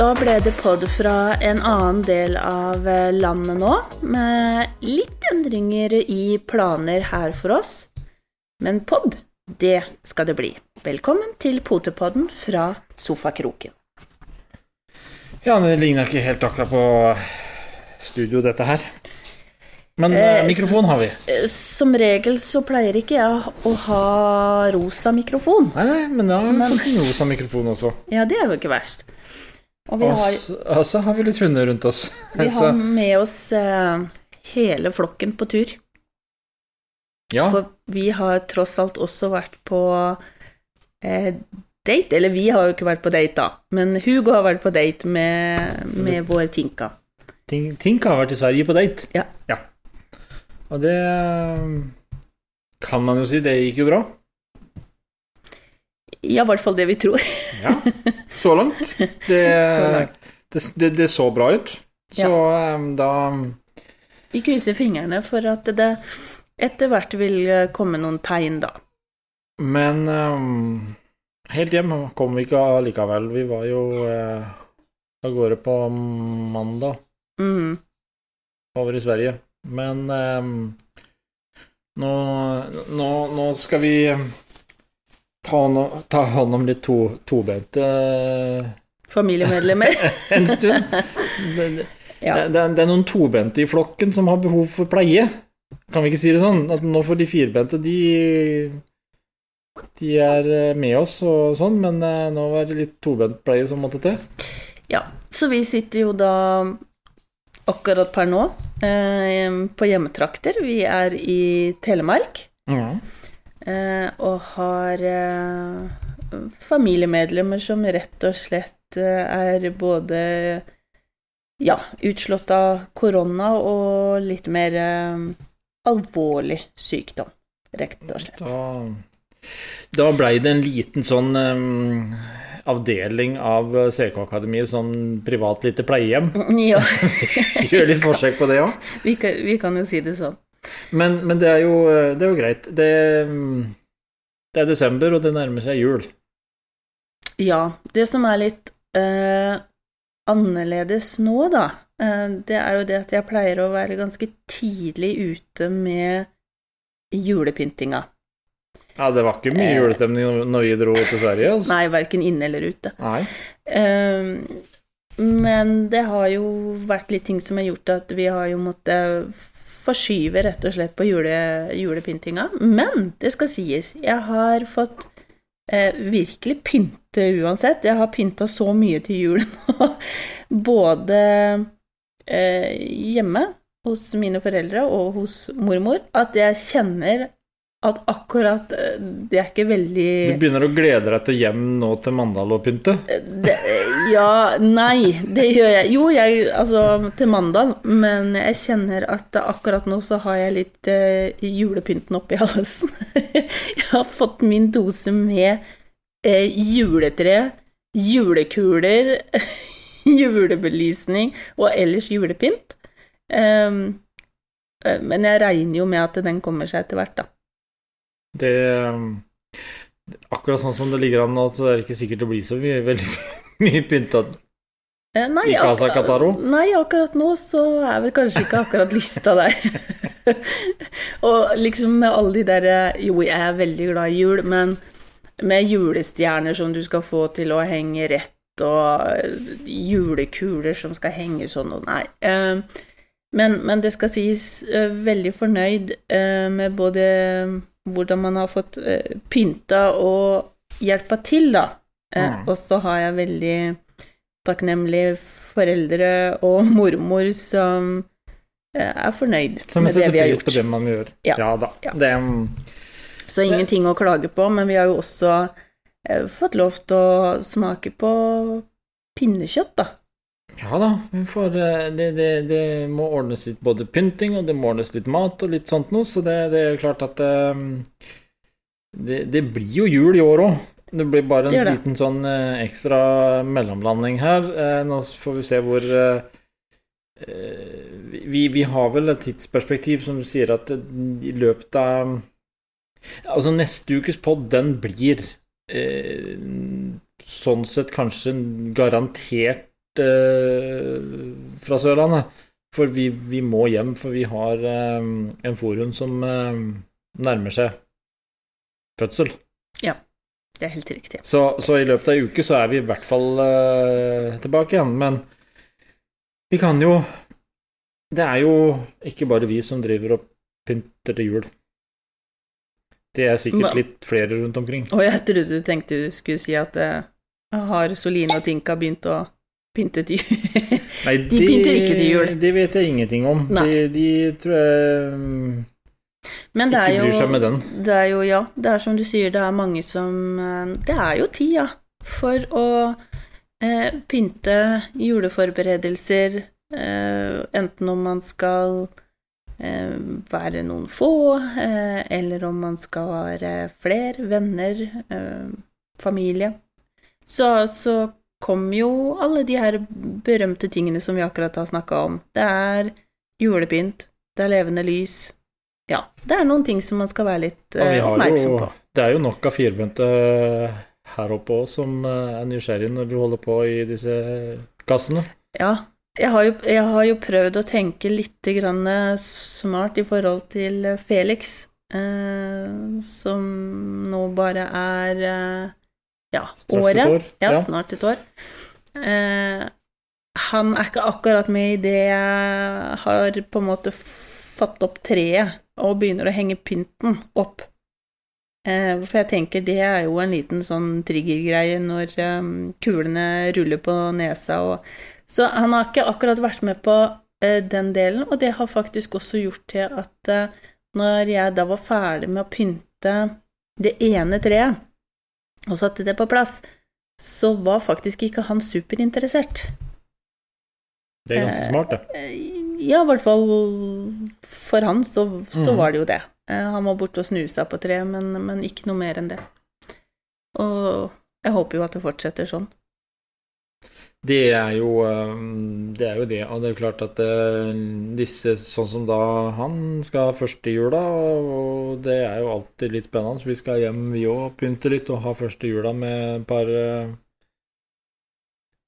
Da ble det pod fra en annen del av eh, landet nå, med litt endringer i planer her for oss. Men pod, det skal det bli. Velkommen til Potepodden fra sofakroken. Ja, det ligner ikke helt akkurat på studio, dette her. Men eh, Eh, mikrofon har vi. Eh, Som regel så pleier ikke jeg å ha rosa mikrofon. Nei, nei, men da har vi fått rosa mikrofon også. Ja, det er jo ikke verst. Og har, så og så har vi litt hunder rundt oss. vi har med oss eh, hele flokken på tur. ja, For vi har tross alt også vært på eh, date. Eller vi har jo ikke vært på date, da. Men Hugo har vært på date med, med vår Tinka. Tink- Tinka har vært i Sverige på date. Ja. ja. Og det eh, kan man jo si, det gikk jo bra. Ja, i hvert fall det vi tror. Ja, så langt. Det, Så langt. det, det, det så bra ut. Så ja. da Vi krysser fingrene for at det etter hvert vil eh, komme noen tegn, da. Men um, helt hjem kom vi ikke allikevel. Vi var jo eh, av gårde på mandag. Mm. over i Sverige. Men um, nå, nå, nå skal vi ta hånd, ta hånd om litt to, tobente eh, Familiemedlemmer. en stund. Det, det, Ja. det, det er noen tobente i flokken som har behov for pleie. Kan vi ikke si det sånn? At nå får de firbente, de de er eh, med oss og sånn, men eh, nå var det litt tobent pleie som måtte til. ja. Så vi sitter jo da akkurat per nå eh, på hjemmetrakter. Vi er i Telemark. eh, og har eh, familiemedlemmer som rett og slett eh, er både ja, utslått av korona og litt mer eh, alvorlig sykdom, rett og slett. Da, da blei det en liten sånn em, avdeling av CK-akademiet, sånn privat lite pleiehjem. Ja, Gjør litt forsøk på det òg. vi vi kan jo si det sånn. Men, men det, er jo, det er jo greit. Det, det er desember, og det nærmer seg jul. Ja, det som er litt eh, annerledes nå, da, eh, det er jo det at jeg pleier å være ganske tidlig ute med julepyntinga. Ja, det var ikke mye Eh. julestemning når vi dro til Sverige. Altså. Nei, verken inne eller ute. Nei. Eh, men det har jo vært litt ting som har gjort at vi har jo måttet forskyve rett og slett på jule, julepyntinga. Men det skal sies, jeg har fått eh, virkelig pynte uansett. Jeg har pynta så mye til jul nå, både eh, hjemme hos mine foreldre og hos mormor, at jeg kjenner at akkurat eh, Det er ikke veldig Du begynner å glede deg til hjem nå til Mandal og pynte? det, ja, nei, det gjør jeg. Jo, jeg, altså til mandag, men jeg kjenner at akkurat nå så har jeg litt eh, julepynten oppi halsen. jeg har fått min dose med eh, juletre, julekuler, julebelysning og ellers julepynt. Eh, men jeg regner jo med at den kommer seg etter hvert, da. Det Akkurat sånn som det ligger an nå, så er det ikke sikkert det blir så mye, veldig mye pynta. Eh, Nei, akkurat-? Nei, akkurat nå så er vel kanskje ikke akkurat lista der. og liksom med alle de der Jo, jeg er veldig glad i jul, men med julestjerner som du skal få til å henge rett, og julekuler som skal henge sånn og Nei. Eh, men, men det skal sies eh, veldig fornøyd eh, med både hvordan man har fått uh, pynta og hjelpa til, da. Eh, Mm. Og så har jeg veldig takknemlige foreldre og mormor som eh, er fornøyd Som med det vi har gjort. Som setter pris på det man gjør. Ja. da. Ja. Det, Så ingenting å klage på, men vi har jo også eh, fått lov til å smake på pinnekjøtt, da. Ja da, vi får, eh, det, det, det må ordnes litt både pynting, og det må ordnes litt mat og litt sånt noe, så det, det er klart at eh, det, det blir jo jul i år òg. Det blir bare en liten sånn eh, ekstra mellomlanding her. Nå får vi se hvor vi, vi har vel et tidsperspektiv som sier at i løpet av Altså, neste ukes pod, den blir eh, sånn sett kanskje garantert fra Sørlandet. For vi, vi, må hjem, for vi har eh, en forhund som eh, nærmer seg fødsel. Ja, det er helt riktig. Så, så, i løpet av ei uke så er vi i hvert fall eh, tilbake igjen. Men vi kan jo Det er jo ikke bare vi som driver og pynter til jul. Det er sikkert litt flere rundt omkring. Å, jeg trodde du tenkte du skulle si at uh, har Soline og Tinka begynt å pynte til jul? Nei, de, de pynter ikke til jul. Det vet jeg ingenting om. De, de, tror jeg Men det ikke bryr seg med den. Det er jo, ja, det er som du sier, det er mange som uh, Det er jo tid, ja, for å eh, pynte juleforberedelser, enten om man skal Eh, være noen få, eh, eller om man skal være flere, venner, eh, familie. Så, så kommer jo alle de her berømte tingene som vi akkurat har snakka om. Det er julepynt, det er levende lys. Ja, det er noen ting som man skal være litt ja, oppmerksom på. Det er jo nok av firbente her oppe òg som er nysgjerrig når du holder på i disse kassene. Ja, jeg har, jo, jeg har, jo, prøvd å tenke litt smart i forhold til Felix, eh, som nå bare er eh, ja, året. År. Ja, ja, snart et år. Eh, han er ikke akkurat med i det jeg har på en måte fått opp treet og begynner å henge pynten opp. Eh, for jeg tenker det er jo en liten sånn triggergreie når um, kulene ruller på nesa og så han har ikke akkurat vært med på eh, den delen, og det har faktisk også gjort til at eh, når jeg da var ferdig med å pynte det ene treet, og satte det på plass, så var faktisk ikke han superinteressert. Det er ganske smart, det. Eh, ja, i hvert fall for han så, så mm. var det jo det. Eh, han var borte og snusa på treet, men, men ikke noe mer enn det. Og jeg håper jo at det fortsetter sånn. Det er, jo, um, det er jo det. Og det er jo klart at eh, disse, sånn som da han skal første jula, og det er jo alltid litt spennende. Så vi skal hjem, vi òg, pynte litt og ha første jula med et par eh,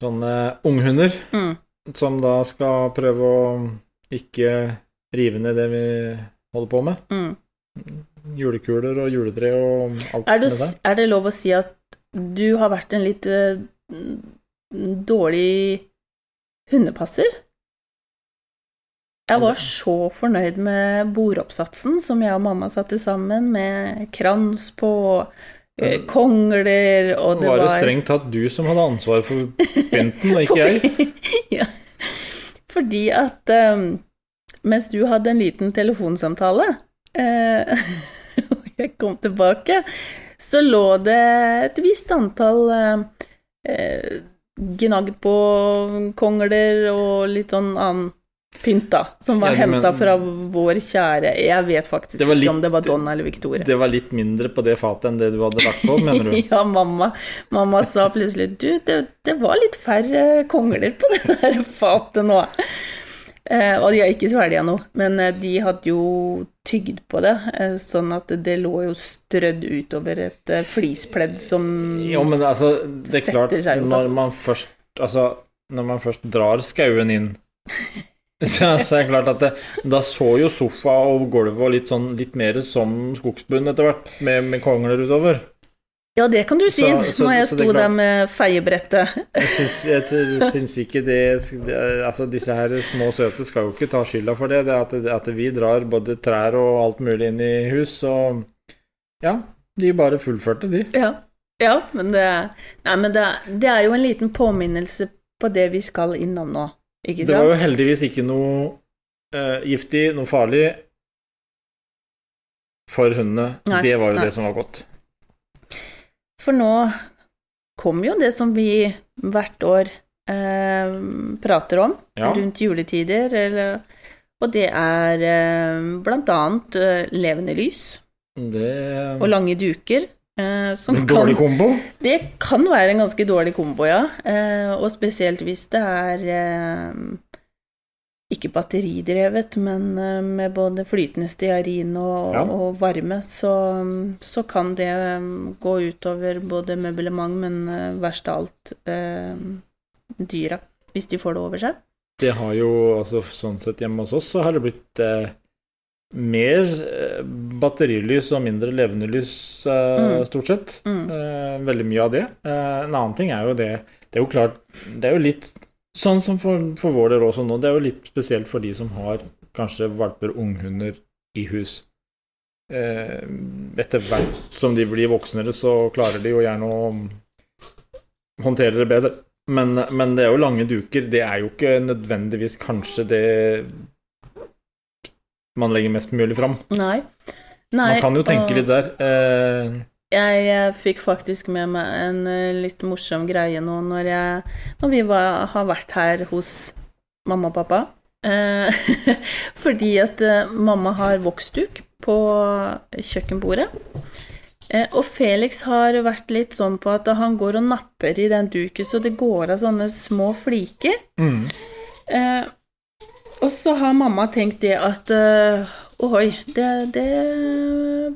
sånne unghunder. Mm. Som da skal prøve å ikke rive ned det vi holder på med. Mm. Julekuler og juletre og alt er det, med det. Er det lov å si at du har vært en litt dårlig hundepasser. Jeg var så fornøyd med bordoppsatsen som jeg og mamma satte sammen, med krans på, eh, kongler og det var Var det strengt tatt du som hadde ansvaret for benten, og ikke jeg? ja. Fordi at um, mens du hadde en liten telefonsamtale, uh, og jeg kom tilbake, så lå det et visst antall uh, gnagd på kongler og litt sånn annen pynt, da, som var ja, henta fra vår kjære Jeg vet faktisk ikke om det var Donna eller Victoria. Det var litt mindre på det fatet enn det du hadde lagt på, mener du? ja, mamma, mamma sa plutselig Du, det, det, var litt færre kongler på det der fatet nå. Eh, og de har ikke svelga noe, men eh, de hadde jo tygd på det, eh, sånn at det lå jo strødd utover et flispledd som jo, men altså, det er klart. Når man først, altså, når man først drar skauen inn så, så er det klart at det, Da så jo sofa og gulvet litt, sånn, litt mer som skogsbunn etter hvert, med, med kongler utover. Ja, det kan du si, så, så, når jeg sto der med feiebrettet. Jeg syns, jeg syns ikke det, Altså, disse her små søte skal jo ikke ta skylda for det. det at, at, vi drar både trær og alt mulig inn i hus, og Ja, de bare fullførte, de. Ja, ja men, det, nei, men det, det, er jo en liten påminnelse på det vi skal innom nå, ikke sant? Det var jo heldigvis ikke noe uh, giftig, noe farlig for hundene. Nei, det var jo nei. det som var godt. For nå kommer jo det som vi hvert år eh, prater om ja. rundt juletider, eller, og det er eh, blant annet eh, levende lys det... og lange duker. Eh, en dårlig kan, kombo? Det kan være en ganske dårlig kombo, ja. Eh, og spesielt hvis det er eh, ikke batteridrevet, men eh, med både flytende stearin og, ja. og varme, så, så, kan det eh, gå utover både møblement, men eh, verst av alt eh, dyra. hvis de får det over seg. Det har jo altså sånn sett hjemme hos oss så har det blitt eh, mer batterilys og mindre levende lys, eh, Mm. stort sett. Mm. Eh, veldig mye av det. En annen ting er jo det Det er jo klart Det er jo litt sånn som for, for vår del også nå. Det er jo litt spesielt for de som har kanskje valper unghunder i hus. Eh, etter hvert som de blir voksnere, så klarer de jo gjerne å håndtere det bedre. Men, men det er jo lange duker. Det er jo ikke nødvendigvis kanskje det man legger mest mulig fram. Nei. Nei. Man kan jo tenke og- litt der. Eh, Jeg eh, fikk faktisk med meg en eh, litt morsom greie nå når, jeg, når vi var, har vært her hos mamma og pappa. Eh, fordi at mamma har voksduk på kjøkkenbordet. Eh, og Felix har vært litt sånn på at han går og napper i den duken, så det går av sånne små fliker. mm. Eh, og så har mamma tenkt det at eh, Ohoi, det, det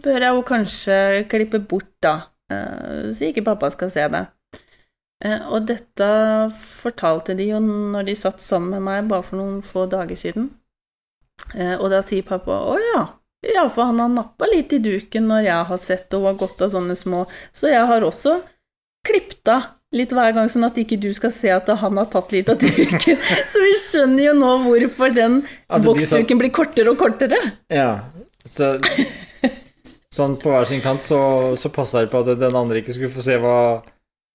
bør jeg jo kanskje klippe bort, da. eh, så ikke pappa skal se det. Eh, og dette fortalte de jo når de satt sammen med meg bare for noen få dager siden. Eh, og da sier pappa å ja, ja, for han har nappa litt i duken når jeg har sett og har gått av sånne små, så jeg har også klippet av litt hver gang, sånn at ikke du skal se at han har tatt litt av duken. Så vi skjønner jo nå hvorfor den voksduken de blir kortere og kortere. Ja, så Sånn på hver sin kant så, så passa det på at den andre ikke skulle få se hva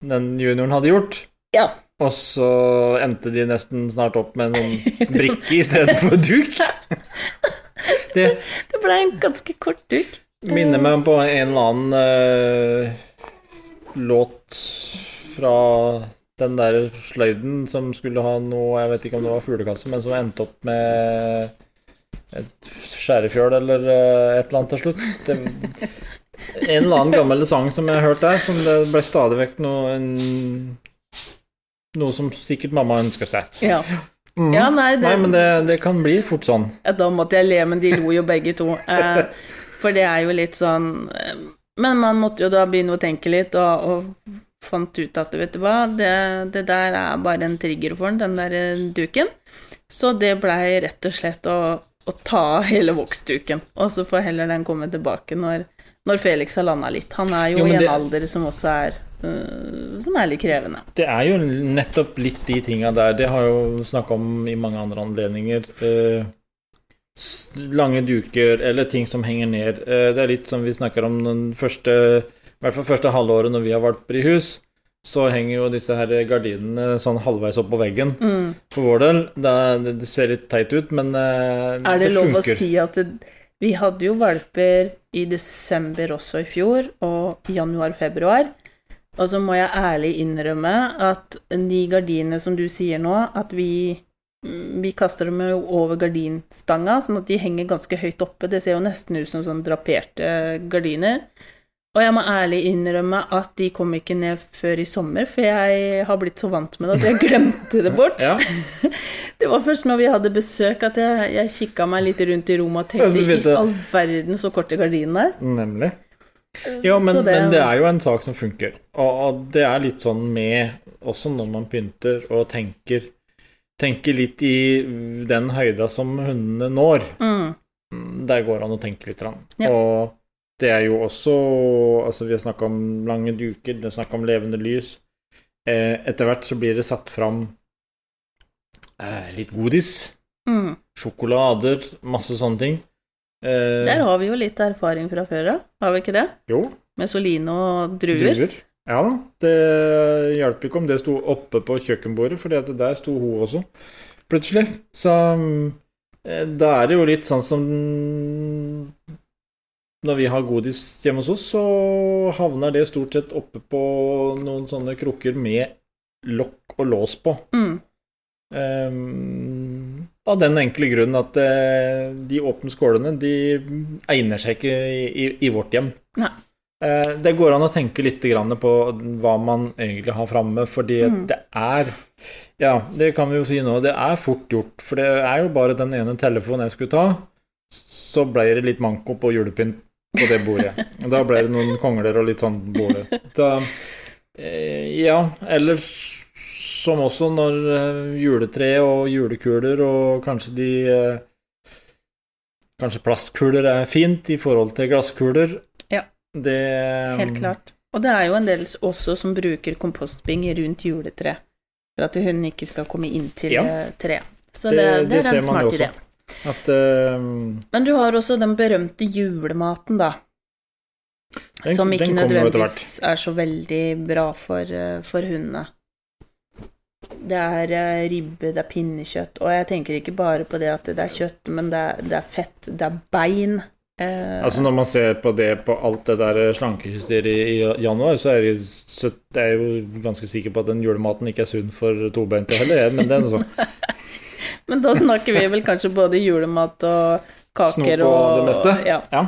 den junioren hadde gjort. Ja. Og så endte de nesten snart opp med noen brikke istedenfor duk. Det Det ble en ganske kort duk. minner meg på en eller annen uh, låt fra den der sløyden som skulle ha noe Jeg vet ikke om det var fuglekasse, men som endte opp med et skjærefjøl eller eh, et eller annet til slutt. Det, en eller annen gammel sang som jeg har hørt der, som det ble stadig vekk noe en, Noe som sikkert mamma ønsker seg. Ja. Mm. ja, nei, det, Nei, men det, det kan bli fort sånn. Ja, Da måtte jeg le, men de lo jo begge to. Eh, for det er jo litt sånn eh, Men man måtte jo da begynne å tenke litt, og, og fant ut at vet du hva, det, det der er bare en trigger for den, den der eh, duken. Så det blei rett og slett å, å ta av hele voksduken, og så får heller den komme tilbake når, når Felix har landa litt. Han er jo, Jo, i en det- alder som også er eh, Som er litt krevende. Det er jo nettopp litt de tinga der. Det har jeg jo snakka om i mange andre anledninger. Eh, lange duker eller ting som henger ned. Eh, det er litt som vi snakker om den første I hvert fall første halvåret når vi har valper i hus. Så henger jo disse her gardinene sånn halvveis opp på veggen. Mm. For vår del. Det, det, det ser litt teit ut, men det funker. Er det, lov funker. å si at det, vi hadde jo valper i desember også i fjor, og januar-februar. Og så må jeg ærlig innrømme at de gardinene som du sier nå, at vi vi kaster dem jo over gardinstanga, sånn at de henger ganske høyt oppe. Det ser jo nesten ut som sånn draperte gardiner. Og jeg må ærlig innrømme at de kom ikke ned før i sommer, for jeg har blitt så vant med det at jeg glemte det bort. Ja, Det var først når vi hadde besøk at jeg, jeg kikka meg litt rundt i rommet og tenkte i all verden så korte gardinene der. nemlig. Jo, men, det- men det er jo en sak som funker. Og, det er litt sånn med Også når man pynter og tenker Tenker litt i den høyda som hundene når. Mm. Der går an å tenke litt. Ja. Og det er jo også Altså, vi har snakka om lange duker, det er snakk om levende lys. Eh, etter hvert så blir det satt fram eh, litt godis. Mm. Sjokolader, masse sånne ting. Eh, Der har vi jo litt erfaring fra før av, har vi ikke det? Jo, Med Soline og druer. druer. Ja da. Det hjalp ikke om det sto oppe på kjøkkenbordet, for der sto hun også, plutselig. Så eh, da er det jo litt sånn som Når vi har godis hjemme hos oss, så havner det stort sett oppe på noen sånne krukker med lokk og lås på. Mm. Um, av den enkle grunnen at uh, de åpne skålene de egner seg ikke i, i, i vårt hjem. Eh, det går an å tenke litt grann på hva man egentlig har framme, fordi Mm. det er Ja, det kan vi jo si nå. Det er fort gjort, for det er jo bare den ene telefonen jeg skulle ta, så ble det litt manko på julepynt på det bordet. Da ble det noen kongler og litt sånn bordet. Da, eh, ja, ellers som også når eh, juletre og julekuler og kanskje de eh, Kanskje plastkuler er fint i forhold til glasskuler. Ja. Det Helt klart. Og det er jo en del også som bruker kompostbing rundt juletre, for at hunden ikke skal komme inn til Ja. treet. Så Det- det, det, det er en smart idé. At uh, Men du har også den berømte julematen, da. Den- som ikke nødvendigvis er så veldig bra for, eh, for hundene. Det er eh, ribbe, det er pinnekjøtt, og jeg tenker ikke bare på det at det er kjøtt, men det er, det er fett, det er bein. Uh, Altså Når man ser på det på alt det der slankehysteriet i, januar, så er jeg, så jeg er jo ganske sikker på at den julematen ikke er sunn for tobeinte heller, men det er noe sånn. Men da snakker vi vel kanskje både julemat og kaker Snop og og det meste? Ja.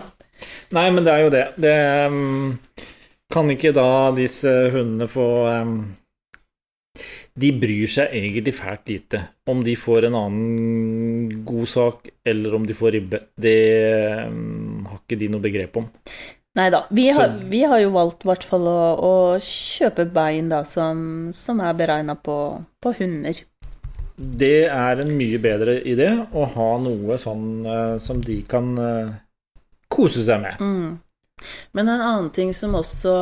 Nei, men det er jo det. Det um, Kan ikke da disse hundene få um, De bryr seg egentlig fælt lite om de får en annen god sak, eller om de får ribbe. Det um, har ikke de noe begrep om. Nei da. Vi, har- vi har jo valgt i hvert fall å, å kjøpe bein da, som, som er beregna på, på hunder. Det er en mye bedre idé å ha noe sånn uh, som de kan uh, kose seg med. Mm. Men en annen ting som også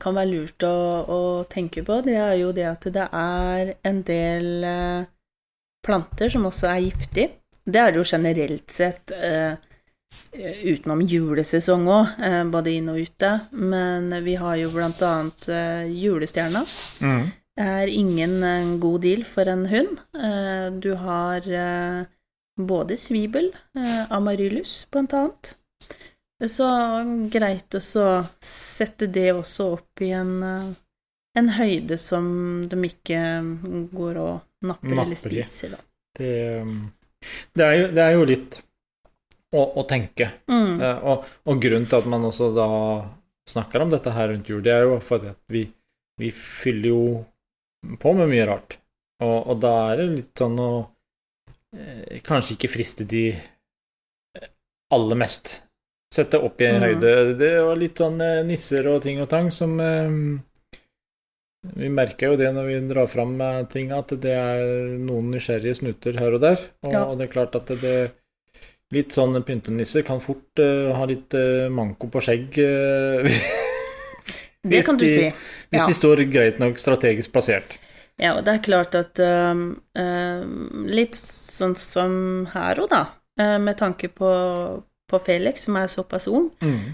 kan være lurt å, å tenke på, det er jo det at det er en del uh, planter som også er giftig. Det er det jo generelt sett eh, utenom julesesong òg, både inn og ute. Men vi har jo blant annet julestjerna. Er ingen eh, god deal for en hund. Eh, Du har eh, både svibel, amaryllus, amaryllis blant annet. Så greit å sette det også opp i en, en høyde som de ikke går og napper, Napper eller spiser, da. Det, um, det, er jo, det er jo litt å, å tenke. Mm. Og, og grunnen til at man også da snakker om dette her rundt jul, det er jo fordi at vi, vi fyller jo på med mye rart. Og, og da er det litt sånn å eh, kanskje ikke friste de aller mest. Sette opp i en Mm. høyde. Det var litt sånn eh, nisser og ting og tang som eh, Vi merker jo det når vi drar fram eh, ting, at det er noen nysgjerrige snuter her og der. Og, Ja. det er klart at det, Litt sånn pyntenisser kan fort eh, ha litt eh, manko på skjegg. eh, Det hvis kan du de- si. hvis Ja. de står greit nok strategisk plassert. Ja, og det er klart at um, um, Litt sånn som her òg, da. uh, med tanke på, på Felix, som er såpass ung,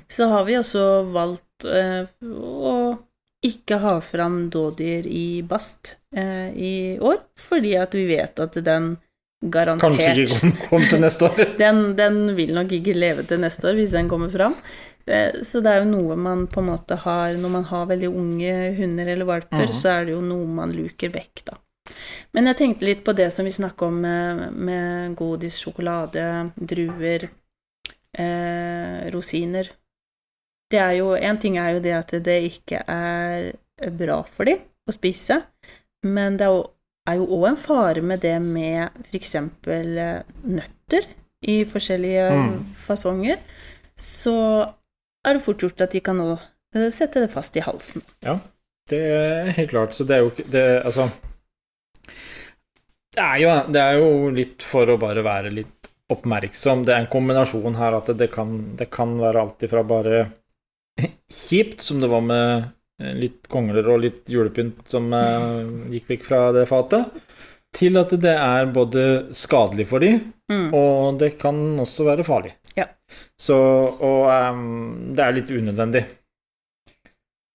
så har vi også valgt uh, å ikke ha fram dådyr i bast uh, i år, fordi at vi vet at den garantert Kanskje ikke kom, kom til neste år. den, den vil nok ikke leve til neste år hvis den kommer fram. Eh, Så det er jo noe man på en måte har Når man har veldig unge hunder eller valper, mm. så er det jo noe man luker vekk, da. Men jeg tenkte litt på det som vi snakka om med, med godis, sjokolade, druer, eh, rosiner. Det er jo En ting er jo det at det ikke er bra for dem å spise, men det er jo er jo òg en fare med det med f.eks. nøtter i forskjellige Mm. fasonger. Så er det fort gjort at de kan nå eh, sette det fast i halsen. Ja, Det er helt klart. Så det er jo ikke det, Altså det er, jo, det er jo litt for å bare være litt oppmerksom. Det er en kombinasjon her at det kan, det kan være alt ifra bare kjipt, som det var med eh, litt kongler og litt julepynt som eh, gikk vekk fra det fatet, til at det er både skadelig for dem, Mm. og det kan også være farlig. Så Og um, det er litt unødvendig.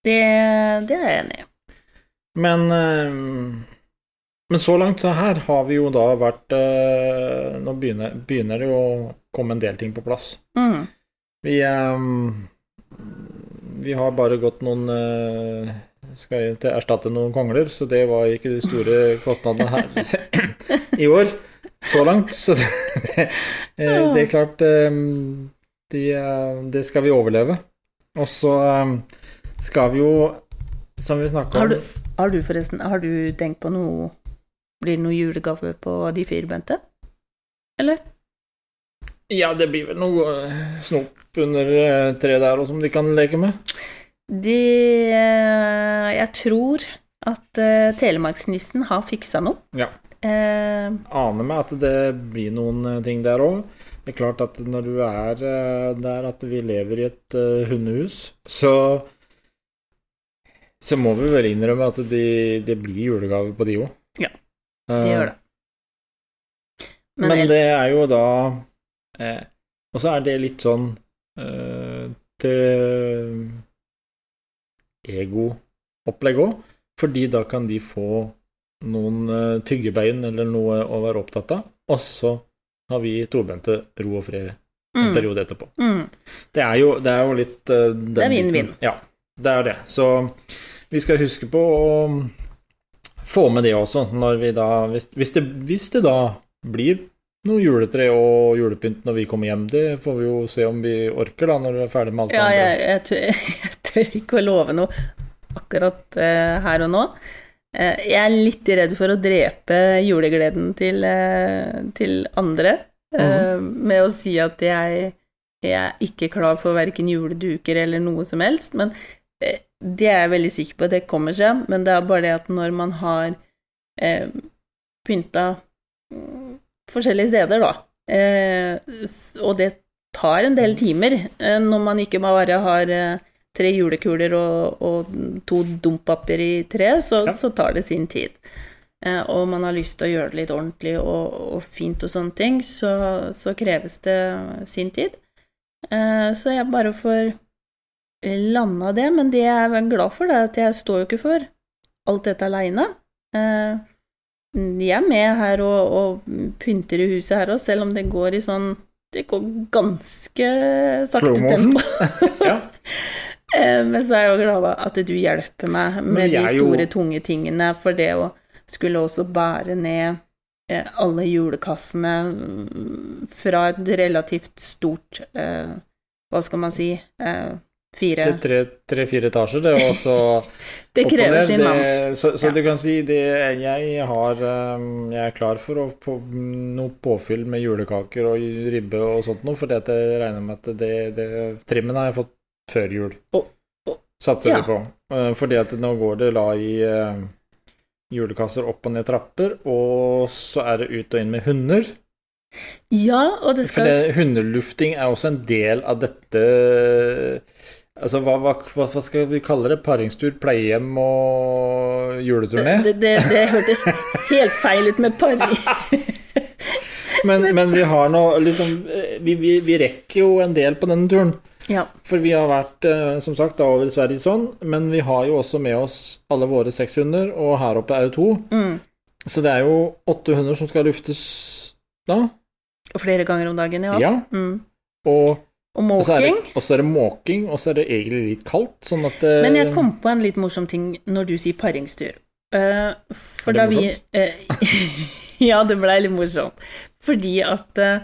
Det, det er jeg enig i. Men ehm, Men så langt her har vi jo da vært uh, Nå begynner, begynner det jo å komme en del ting på plass. Mm. Vi um, Vi har bare gått noen uh, Skal erstatte noen kongler, så det var ikke de store kostnadene her i år. Så langt. Så det, eh, det er klart Det de, eh, Det skal vi overleve. Og så skal vi jo, som vi snakka Har om du, har du forresten Har du tenkt på noe Blir det noe julegave på de firbente? Eller? Ja, det blir vel noe eh, snop under eh, treet der òg som de kan leke med. De eh, Jeg tror at Telemarksnissen har fiksa noe. Ja. Eh, Aner meg at det blir noen eh, ting der òg. Det er klart at når du er eh, der at vi lever i et uh, hundehus, så så må vi vel innrømme at det de blir julegaver på de òg. Ja, det gjør det. Men, Men det er jo da eh, Og så er det litt sånn eh, til ego-opplegg òg, fordi da kan de få noen uh, tyggebein eller noe å være opptatt av, og så har vi tobente ro og fred en mm. periode etterpå. Mm. Det, er jo, det, er jo, litt uh, Det er vinn-vinn. Ja, det er det. Så vi skal huske på å få med det også, når vi da Hvis, hvis, det, hvis det, da blir noe juletre og julepynt når vi kommer hjem, det får vi jo se om vi orker da, når vi er ferdig med alt ja, andre. Jeg, jeg, tør, jeg tør ikke å love noe akkurat uh, her og nå. Uh, jeg er litt redd for å drepe julegleden til, uh, til andre mm med å si at jeg, jeg er ikke klar for verken juleduker eller noe som helst, men det er jeg veldig sikker på at det kommer seg, men det er bare det at når man har pynta forskjellige steder, da, og det tar en del timer når man ikke bare har tre julekuler og, og to dompapir i tre, så, ja. så, tar det sin tid. Eh, og man har lyst til å gjøre det litt ordentlig og, og fint og sånne ting, så, så kreves det sin tid. Eh, så jeg bare får landa det, men det jeg er glad for, det er at jeg står jo ikke for alt dette aleine. Eh, jeg er med her og, og pynter i huset her òg, selv om det går i sånn Det går ganske sakte tempo. ja. Eh, men så er jeg jo glad for at du hjelper meg med de store, jo... tunge tingene, for det å skulle også bære ned eh, alle julekassene mm, fra et relativt stort eh, Hva skal man si Fire Tre-fire etasjer, det, er også Det krever sin mann. Så, så ja. du kan si det Jeg har Jeg er klar for å få noe påfyll med julekaker og ribbe og sånt noe, for jeg regner med at det, det Trimmen har jeg fått før jul. Satser ja. vi på. Uh, fordi at nå går det la i uh, julekasser opp og ned trapper, og så er det ut og inn med hunder. Ja, og det skal For hundelufting er også en del av dette Altså, hva, hva, hva, skal vi kalle det? Paringstur, pleiehjem og juleturné? Det, det, det hørtes helt feil ut med paring. men, men, vi har nå liksom vi, vi, vi, rekker jo en del på denne turen. Ja. For vi har vært, eh, som sagt, da over Sverige sånn, men vi har jo også med oss alle våre seks hunder, og her oppe er jo to. Mm. Så det er jo åtte hunder som skal luftes da. Og flere ganger om dagen, ja. ja. Mm. Og, og måking. Og så er det måking, og så er det egentlig litt kaldt, sånn at det, Men jeg kom på en litt morsom ting når du sier paringstur. Uh, for da vi uh, Ja, det blei litt morsomt. Fordi at uh,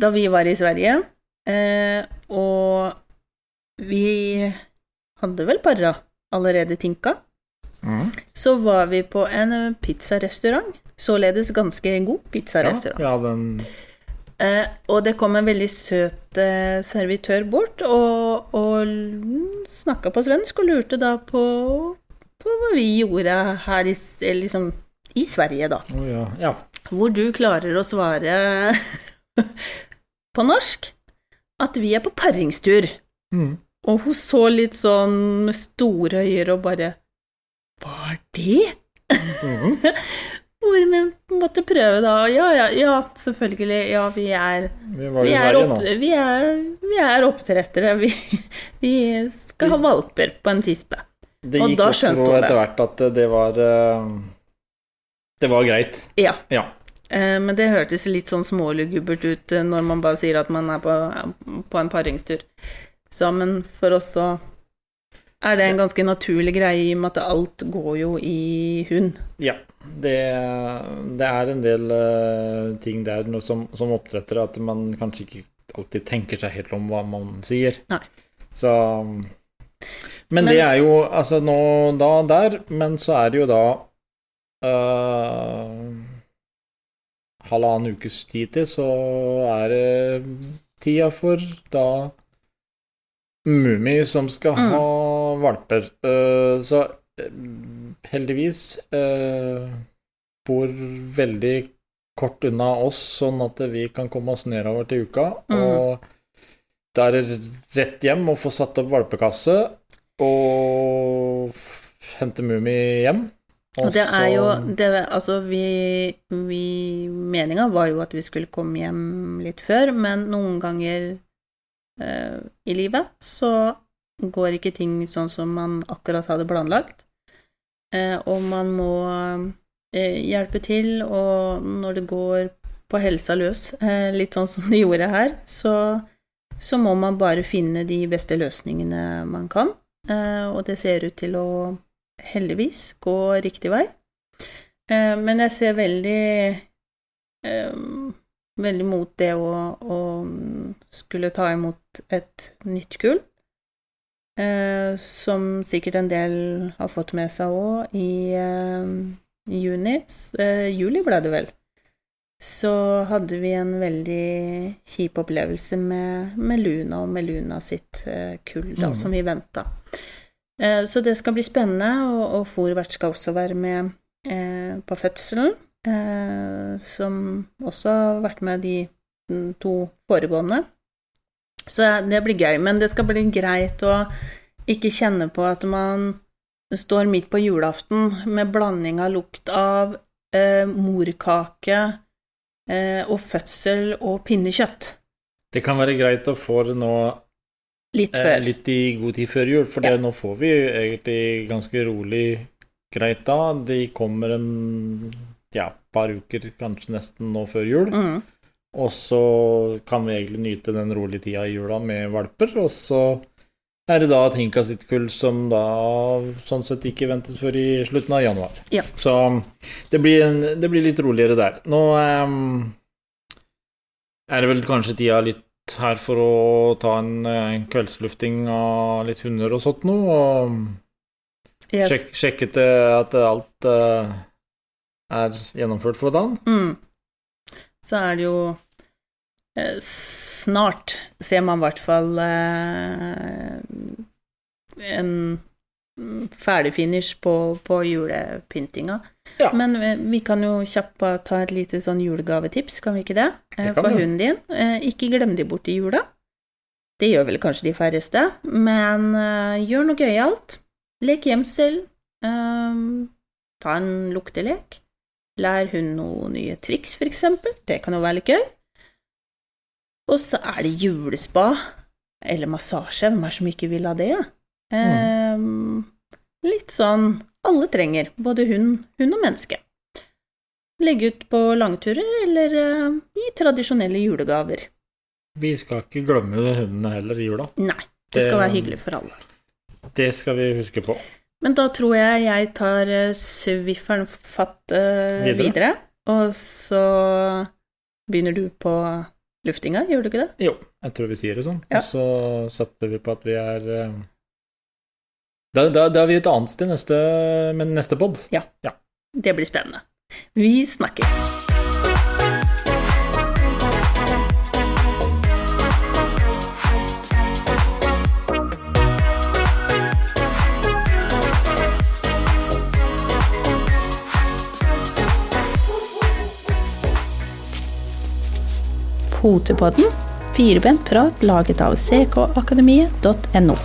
da vi var i Sverige Eh, og vi hadde vel para allerede tinka. Mm. Så var vi på en pizzarestaurant, således ganske god pizzarestaurant. Ja, ja, den... Eh, og det kom en veldig søt eh, servitør bort og, og snakka på svensk og lurte da på, på hva vi gjorde her i, liksom, i Sverige, da. Oh, ja. Ja. Hvor du klarer å svare på norsk at vi er på paringstur. Mm. Og hun så litt sånn med store øyne og bare Hva er det? Mm. Hvor vi måtte prøve, da. Ja, ja, ja, selvfølgelig. Ja, vi er Vi, vi, er, opp, vi er, vi er oppdrettere. Vi, vi, skal ha valper på en tispe. Det gikk opp for etter hvert at det var eh, Det var greit. Ja. ja. Eh, men det hørtes litt sånn smålugubbert ut eh, når man bare sier at man er på, på en paringstur. Så, men for oss så er det en ganske naturlig greie i og med at alt går jo i hund. Ja, det, det er en del uh, ting der som, som oppdrettere at man kanskje ikke alltid tenker seg helt om hva man sier. Nei. Så Men, det er jo altså nå da der, men så er det jo da uh, halvannen ukes tid til, så er det tida for da Mummi som skal mm. ha valper. Uh, så eh, heldigvis uh, bor veldig kort unna oss, sånn at vi kan komme oss nedover til uka. Mm. Og da er det rett hjem og få satt opp valpekasse og hente Mummi hjem. Og det er jo det, Altså, vi, vi Meninga var jo at vi skulle komme hjem litt før, men noen ganger eh, i livet så går ikke ting sånn som man akkurat hadde planlagt. Eh, og man må eh, hjelpe til, og når det går på helsa løs, eh, litt sånn som det gjorde her, så, så må man bare finne de beste løsningene man kan. Eh, og det ser ut til å heldigvis gå riktig vei. Eh, men jeg ser veldig eh, veldig mot det å, å skulle ta imot et nytt kull. Eh, som sikkert en del har fått med seg òg i, juni. Juli ble det vel. Så hadde vi en veldig kjip opplevelse med, med Luna og med Luna sitt kull, da, mm. som vi venta. Eh, Så det skal bli spennende, og, og skal også være med eh, på fødselen, eh, som også har vært med de to foregående. Så det blir gøy, men det skal bli greit å ikke kjenne på at man står midt på julaften med blanding av lukt av morkake og fødsel og pinnekjøtt. Det kan være greit å få nå Litt eh, litt i god tid før jul, for Ja. det, nå får vi egentlig ganske rolig greit da. De kommer en ja, par uker, kanskje nesten nå før jul. Mm. Og så kan vi egentlig nyte den rolige tida i jula med valper, og så er det da Tinka sitt kull som da sånn sett ikke ventes før i slutten av januar. Ja. Så det blir, en, det blir litt roligere der. Nå ehm, er det vel kanskje tida litt her for å ta en en kveldslufting av litt hunder og sånt noe, og yes. sjek, sjekke til at alt uh, er gjennomført for dagen. mm. Så er det jo eh, Snart ser man i hvert fall eh, en ferdig finish på, på julepyntinga. Ja. Men eh, vi kan jo kjapt ta et lite sånn julegavetips, kan vi ikke det? Eh, Det kan For hunden din. Eh, Ikke glem de bort i jula. Det gjør vel kanskje de færreste, men eh, gjør noe gøyalt. Lek gjemsel. eh, ta en luktelek. Lær hun noen nye triks, for eksempel. Det kan jo være litt gøy. Og så er det julespa. Eller massasje. Hvem er det som ikke vil ha det? Eh, litt sånn alle trenger, både hund, hund og menneske. Legge ut på langturer, eller eh, gi tradisjonelle julegaver. Vi skal ikke glemme hundene heller i jula. Nei, det skal Det- være hyggelig for alle. Det skal vi huske på. Men da tror jeg jeg tar eh, Swifferen fatt uh, Videre. videre. Og så begynner du på luftinga, gjør du ikke det? Jo, jeg tror vi sier det sånn. Ja. Og så setter vi på at vi er eh, Da, da, da er vi et annet sted neste, med neste pod. Det blir spennende. Vi snakkes. Potepodden, firebent prat laget av ckakademiet.no.